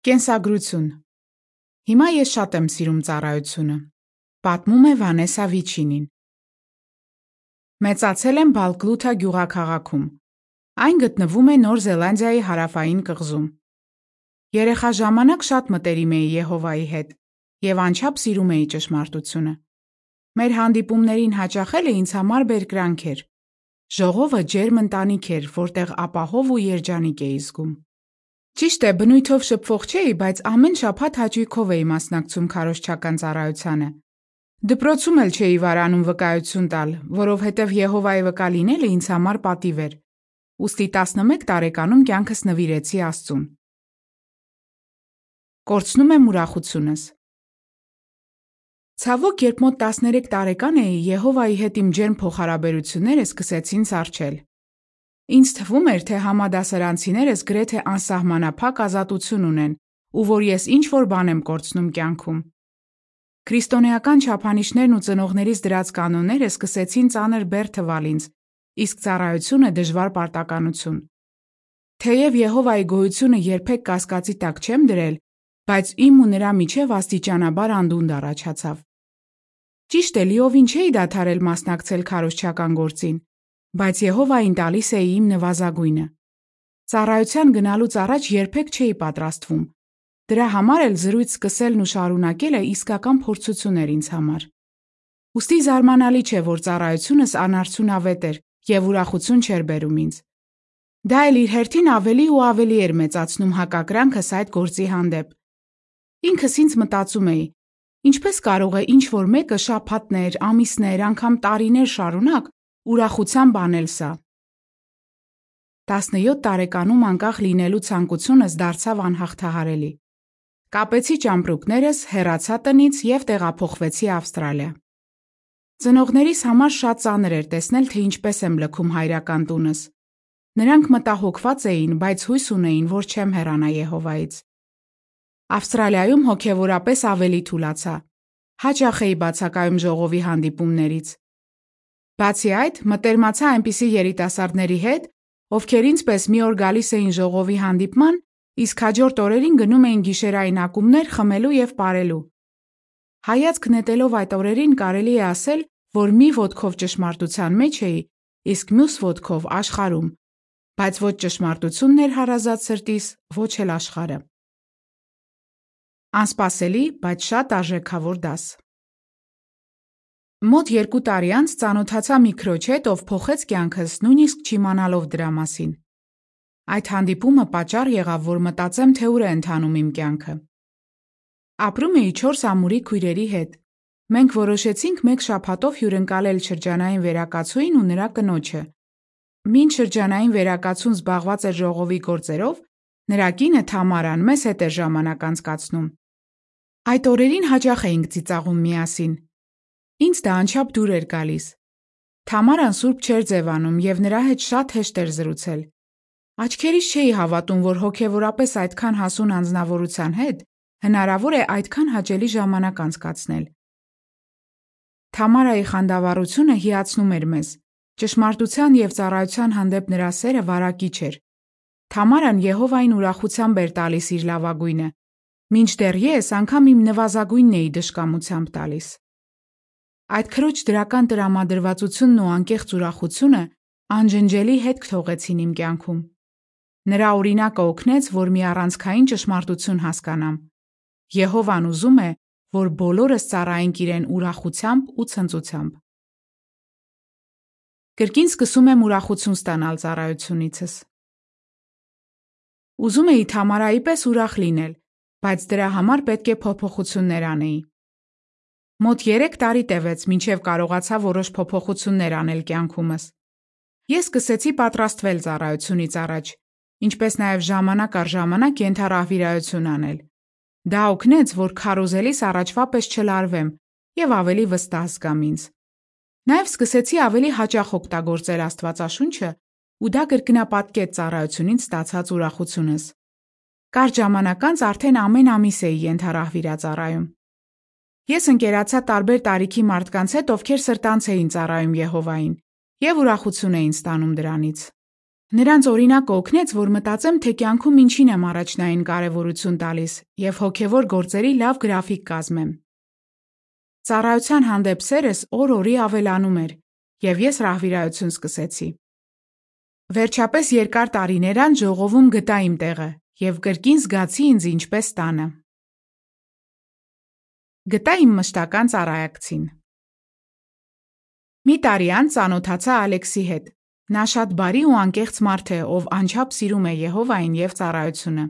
Կենսագրություն Հիմա ես շատ եմ սիրում ծառայությունը։ Պատմում է Վանեսա Վիչինին։ Մեծացել եմ Բալկլութա գյուղաքաղաքում։ Այն գտնվում է Նոր Զելանդիայի հարավային կղզում։ Երեխա ժամանակ շատ մտերիմ էի Եհովայի հետ եւ անչափ սիրում էի ճշմարտությունը։ Մեր հանդիպումներին հաճախելը ինձ համար բերկրանք էր։ Ժողովը ջերմ ընտանիք էր, որտեղ ապահով ու երջանիկ էի զգում։ Ճիշտ է, բնույթով շփվող չէի, բայց ամեն շաբաթ հաճույքով էի մասնակցում քարոզչական ծառայությանը։ Դպրոցում էլ չէի վարանում վկայություն տալ, որովհետև Եհովայի վկա լինելը ինձ համար պատիվ էր։ Ոստի 11 տարեկանում կյանքս նվիրեցի Աստծուն։ Կորցնում եմ ուրախությունս։ Ցավոք, երբ մոտ 13 տարեկան էի, Եհովայի հետ իմ ջերմ փոխհարաբերությունները սկսեցին սառչել։ Ինձ թվում էր, թե համադասարանցիներս գրեթե անսահմանափակ ազատություն ունեն ու որ ես ինչ-որ բան եմ կորցնում կյանքում։ Քրիստոնեական չափանիշներն ու ծնողներիս դրած կանոնները սկսեցին ծանր բեռ թվալ ինձ, իսկ ծառայությունը դժվար պարտականություն։ Թեև Եհովայի գոյությունը երբեք կասկածի տակ չեմ դրել, բայց իմ ու նրա միջև աստիճանաբար անդունդ առաջացավ։ Ճիշտ է, լիովին չէի դադարել մասնակցել քարոզչական գործին, բայց Եհովային տալիս էի իմ նվազագույնը։ Ծառայության գնալուց առաջ երբեք չէի պատրաստվում։ Դրա համար էլ զրույց սկսելն ու շարունակելը իսկական փորձություն էր ինձ համար։ Ոստի զարմանալի չէ, որ ծառայությունս անարդյունավետ էր եւ ուրախություն չէր բերում ինձ։ Դա էլ իր հերթին ավելի ու ավելի էր մեծացնում հակակրանքս այդ գործի հանդեպ։ Ինքս ինձ մտածում էի. ինչպես կարող է ինչ որ մեկը շաբաթներ, ամիսներ, անգամ տարիներ շարունակ ուրախությամբ անել սա։ 17 տարեկանում անկախ լինելու ցանկությունս դարձավ անհաղթահարելի։ Կապեցի ճամպրուկներս, հեռացա տնից եւ տեղափոխվեցի Ավստրալիա։ Ծնողներիս համար շատ ծանր էր տեսնել, թե ինչպես եմ լքում հայրական տունս։ Նրանք մտահոգված էին, բայց հույս ունեին, որ չեմ հեռանա Եհովայից։ Ավստրալիայում հոգեվորապես ավելի թուլացա։ Հաճախ էի բացակայում ժողովի հանդիպումներից։ Բացի այդ, մտերմացա այնպիսի երիտասարդների հետ, ովքեր ինձպես մի օր գալիս էին ժողովի հանդիպման, իսկ հաջորդ օրերին գնում էին գիշերային ակումբներ խմելու եւ ապարելու։ Հայացք նետելով այդ օրերին կարելի է ասել, որ մի ոդքով ճշմարտության մեջ էի, իսկ մյուս ոդքով աշխարում, բայց ոչ ճշմարտությունն էր հարազատ սրտիս, ոչ էլ աշխարը։ Անսպասելի, բայց շատ արժեքավոր դաս։ Մոտ երկու տարի անց ծանոթացա մի քրոջ հետ, ով փոխեց կյանքս, նույնիսկ չիմանալով դրա մասին։ Այդ հանդիպումը պատճառ եղավ, որ մտածեմ, թե ուր է ընթանում իմ կյանքը։ Ապրում էի 4 ամուրի քույրերի հետ։ Մենք որոշեցինք մեկ շաբաթով հյուրընկալել շրջանային վերակացուին ու նրա կնոջը։ Մինչ շրջանային վերակացուն զբաղված էր ժողովի գործերով, նրա կինը Թամարան մեզ հետ էր ժամանակ անցկացնում։ Այդ օրերին հաճախ էինք ծիծաղում միասին։ Ինձ դա անչափ դուր էր գալիս։ Թամարան սուրբ չէր ձևանում եւ նրա հետ շատ հեշտ էր զրուցել։ Աչքերիս չէի հավատում, որ հոգեվորապես այդքան հասուն անznավորության հետ հնարավոր է այդքան հաճելի ժամանակ անցկացնել։ Թամարայի խանդավառությունը հիացնում էր մեզ։ Ճշմարտության եւ ծառայության հանդեպ նրա սերը վարակիչ էր։ Թամարան Եհովային ուրախությամբ էր տալիս իր լավագույնը, մինչդեռ ես անգամ իմ նվազագույնն էի դժկամությամբ տալիս։ Այդ քրոջ դրական տրամադրվածությունն ու անկեղծ ուրախությունը անջնջելի հետք թողեցին իմ կյանքում։ Նրա օրինակը օգնեց, որ մի առանցքային ճշմարտություն հասկանամ։ Եհովան ուզում է, որ բոլորս ծառայենք իրեն ուրախությամբ ու ցնծությամբ։ Կրկին սկսում եմ ուրախություն ստանալ ծառայությունիցս։ Ուզում էի Թամարայի պես ուրախ լինել, բայց դրա համար պետք է փոփոխություններ անեի։ Մոտ 3 տարի տևեց, մինչև կարողացա որոշ փոփոխություններ անել կյանքումս։ Ես սկսեցի պատրաստվել ծառայությունից առաջ, ինչպես նաև ժամանակ առ ժամանակ ենթարահվիրայություն անել։ Դա օգնեց, որ քարոզելիս առաջվա պես չլարվեմ եւ ավելի վստահ զգամ ինձ։ Նաև սկսեցի ավելի հաճախ օգտագործել Աստվածաշունչը ու դա կրկնապատկեց ծառայությունից ստացած ուրախությունս։ Կարճ ժամանակ անց արդեն ամեն ամիս էի ենթարահվիրածառայում։ Ես ընկերացա տարբեր տարիքի մարդկանց հետ, ովքեր սրտանց էին ծառայում Եհովային եւ ուրախություն էին ստանում դրանից։ Նրանց օրինակը օգնեց, որ մտածեմ, թե կյանքում ինչին եմ առաջնային կարևորություն տալիս եւ հոգեվոր գործերի լավ գրաֆիկ կազմեմ։ Ծառայության հանդեպ սերս օր-օրի ավելանում էր, եւ ես ռահվիրայություն սկսեցի։ Վերջապես երկար տարիներ անց ժողովում գտա իմ տեղը եւ կրկին զգացի ինձ ինչպես տանը։ Գտա իմ մշտական ծառայակցին։ Մի տարի անց ծանոթացա Ալեքսի հետ, Նա շատ բարի ու անկեղծ մարդ է, ով անչափ սիրում է Եհովային եւ ծառայությունը։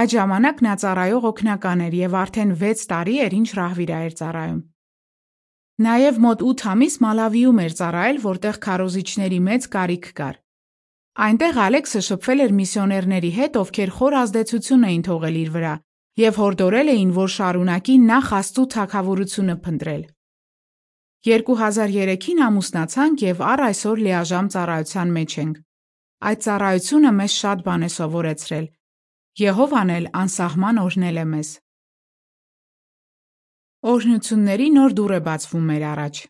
Այդ ժամանակ նա ծառայող օգնական էր եւ արդեն 6 տարի էր ինչ ռահվիրա էր ծառայում։ Նաեւ մոտ 8 ամիս Մալավիում էր ծառայել, որտեղ քարոզիչների մեծ կարիք կար։ Այնտեղ Ալեքսը շփվել էր միսիոներների հետ, ովքեր խոր ազդեցություն էին թողել իր վրա եւ հորդորել էին, որ շարունակի նախ Աստծո թակավորությունը փնտրել։ 2003-ին ամուսնացանք եւ առ այսօր լիաժամ ծառայության մեջ ենք։ Այդ ծառայությունը մեզ շատ բան է սովորեցրել։ Եհովան էլ անսահման օրհնել է մեզ։ Օրհնությունների նոր դուռ է բացվում մեր առաջ։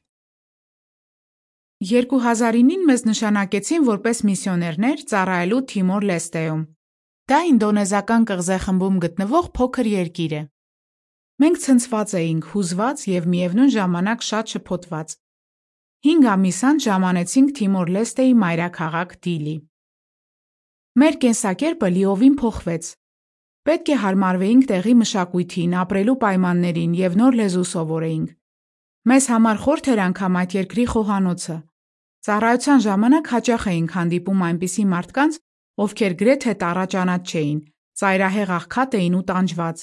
2009-ին մեզ նշանակեցին որպես միսիոներներ ծառայելու Թիմոր Լեստեում։ Դա ինդոնեզական կղզեխմբում գտնվող փոքր երկիր է։ Մենք ցնցված էինք, հուզված եւ միևնույն ժամանակ շատ շփոթված։ 5 ամիս անց ժամանեցինք Թիմոր Լեստեի մայրաքաղաք Դիլի։ Մեր կենսակերպը լիովին փոխվեց։ Պետք է հարմարվեինք տեղի մշակույթին, ապրելու պայմաններին եւ նոր լեզու սովորեինք։ Մեզ համար խորթ էր անգամ այդ երկրի խոհանոցը։ Ծառայության ժամանակ հաճախ էինք հանդիպում այնպիսի մարդկանց, ովքեր գրեթե տարաճանած չէին, ծայրահեղ աղքատ էին ու տանջված,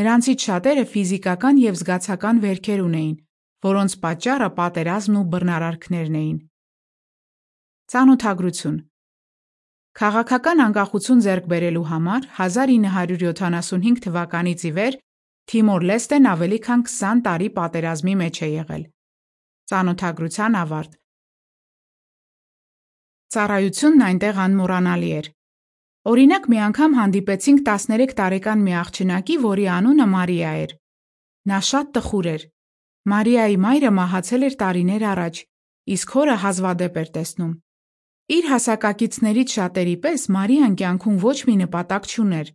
Նրանցից շատերը ֆիզիկական եւ զգացական վերքեր ունեին, որոնց պատճառը պատերազմն ու բռնարարքներն էին։ Ծանոթագրություն. Քաղաքական անկախություն ձեռք բերելու համար 1975 թվականից ի վեր Թիմոր Լեստեն ավելի քան 20 տարի պատերազմի մեջ է եղել։ Ծանոթագրության ավարտ Ծառայությունն այնտեղ անմոռանալի էր։ Օրինակ մի անգամ հանդիպեցինք 13 տարեկան մի աղջնակի, որի անունը Մարիա էր։ Նա շատ տխուր էր։ Մարիայի մայրը մահացել էր տարիներ առաջ, իսկ հորը հազվադեպ էր տեսնում։ Իր հասակակիցներից շատերի պես Մարիան կյանքում ոչ մի նպատակ չուներ։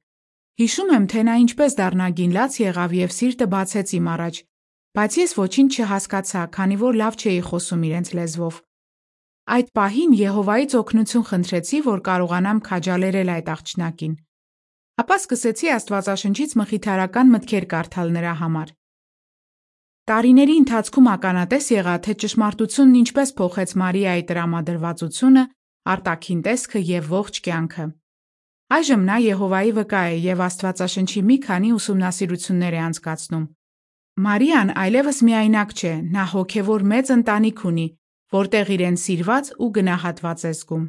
Հիշում եմ, թե նա ինչպես դառնագին լաց եղավ եւ սիրտը բացեց իմ առաջ, բայց ես ոչինչ չհասկացա, քանի որ լավ չէի խոսում իրենց լեզվով։ Այդ պահին Եհովայից օգնություն խնդրեցի, որ կարողանամ քաջալերել այդ աղջնակին։ Ապա սկսեցի Աստվածաշնչից մխիթարական մտքեր կարդալ նրա համար։ Տարիների ընթացքում ականատես եղա, թե ճշմարտությունն ինչպես փոխեց Մարիայի տրամադրվածությունը, արտաքին տեսքը եւ ողջ կյանքը։ Այժմ նա Եհովայի վկա է եւ Աստվածաշնչի մի քանի ուսումնասիրություններ է անցկացնում։ Մարիան այլևս միայնակ չէ, նա հոգևոր մեծ ընտանիք ունի, որտեղ իրեն սիրված ու գնահատված է զգում։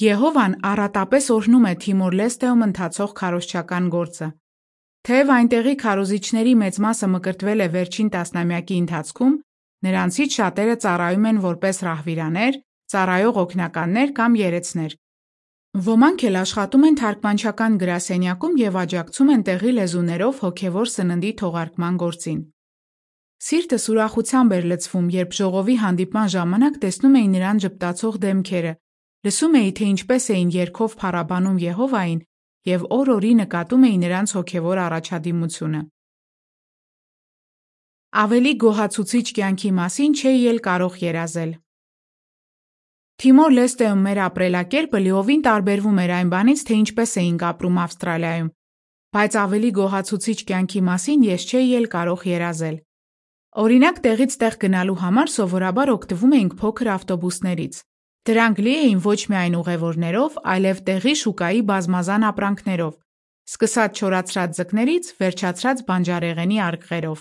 Եհովան առատապես օրհնում է Թիմոր Լեստեում ընթացող քարոզչական գործը։ Թեև այնտեղի քարոզիչների մեծ մասը մկրտվել է վերջին տասնամյակի ընթացքում, նրանցից շատերը ծառայում են որպես ռահվիրաներ, ծառայող օգնականներ կամ երեցներ։ Ոմանք էլ աշխատում են թարգմանչական գրասենյակում եւ աջակցում են տեղի լեզուներով հոգեվոր սննդի թողարկման գործին։ Սիրտս ուրախությամբ էր լցվում, երբ ժողովի հանդիպման ժամանակ տեսնում էի նրան ճպտացող դեմքերը, լսում էի, թե ինչպես էին երկով փառաբանում Եհովային եւ օր-օրի նկատում էի նրանց հոգեվոր առաջադիմությունը։ Ավելի գոհացուցիչ կյանքի մասին չէի էլ կարող երազել։ Թիմոր Լեստեում մեր ապրելակերպը լիովին տարբերվում էր այն բանից, թե ինչպես էինք ապրում Ավստրալիայում, բայց ավելի գոհացուցիչ կյանքի մասին ես չէի էլ կարող երազել։ Օրինակ տեղից տեղ գնալու համար սովորաբար օգտվում էինք փոքր ավտոբուսներից։ Դրանք լի էին ոչ միայն ուղևորներով, այլև տեղի շուկայի բազմազան ապրանքներով, սկսած չորացրած ձկներից, վերջացրած բանջարեղենի արկղերով։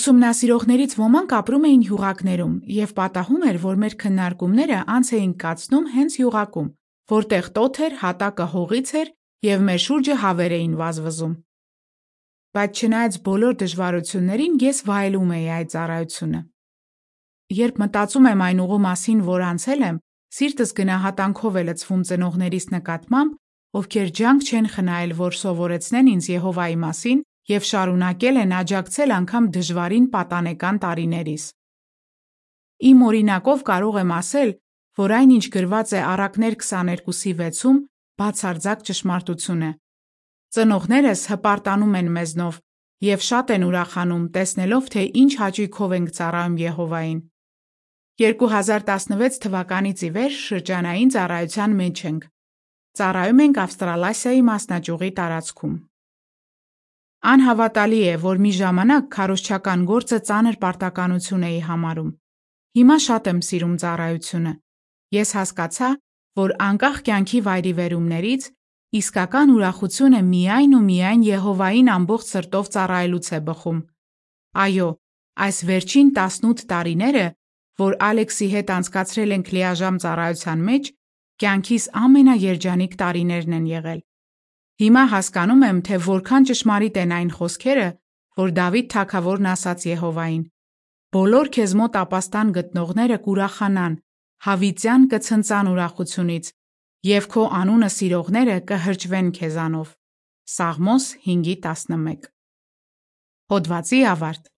Ուսումնասիրողներից ոմանք ապրում էին յուղակներում եւ պատահում էր, որ մեր քննարկումները անց էին կացնում հենց յուղակում, որտեղ տոթ էր, հատակը հողից էր եւ մեր շուրջը հավեր էին վազվզում բայց չնայած բոլոր դժվարություններին ես վայելում էի այդ ծառայությունը։ Երբ մտածում եմ այն ուղու մասին, որ անցել եմ, սիրտս գնահատանքով է լցվում ծնողներիս նկատմամբ, ովքեր ջանք չեն խնայել, որ սովորեցնեն ինձ Եհովայի մասին եւ շարունակել են աջակցել անգամ դժվարին պատանեկան տարիներիս։ Իմ օրինակով կարող եմ ասել, որ այն ինչ գրված է առակներ 22-ի 6-ում բացարձակ ճշմարտություն է։ Ծնողներս հպարտանում են մեզնով եւ շատ են ուրախանում տեսնելով, թե ինչ հաճույքով ենք ծառայում Եհովային։ 2016 թվականից ի վեր շրջանային ծառայության մեջ ենք։ Ծառայում ենք Ավստրալասիայի մասնաճյուղի տարածքում։ Անհավատալի է, որ մի ժամանակ քարոշչական գործը ծանր պարտականություն էի համարում։ Հիմա շատ եմ սիրում ծառայությունը։ Ես հասկացա, որ անկախ կյանքի վայրիվերումներից իսկական ուրախությունը միայն ու միայն Եհովային ամբողջ սրտով ծառայելուց է բխում։ Այո, այս վերջին 18 տարիները, որ Ալեքսի հետ անցկացրել ենք լիաժամ ծառայության մեջ, կյանքիս ամենաերջանիկ տարիներն են եղել։ Հիմա հասկանում եմ, թե որքան ճշմարիտ են այն խոսքերը, որ Դավիթ թագավորն ասաց Եհովային. Բոլոր քեզ մոտ ապաստան գտնողները կուրախանան, հավիտյան կցնծան ուրախությունից, եւ քո անունը սիրողները կհրճվեն քեզանով։ Սաղմոս 5:11 Հոդվացի ավարտ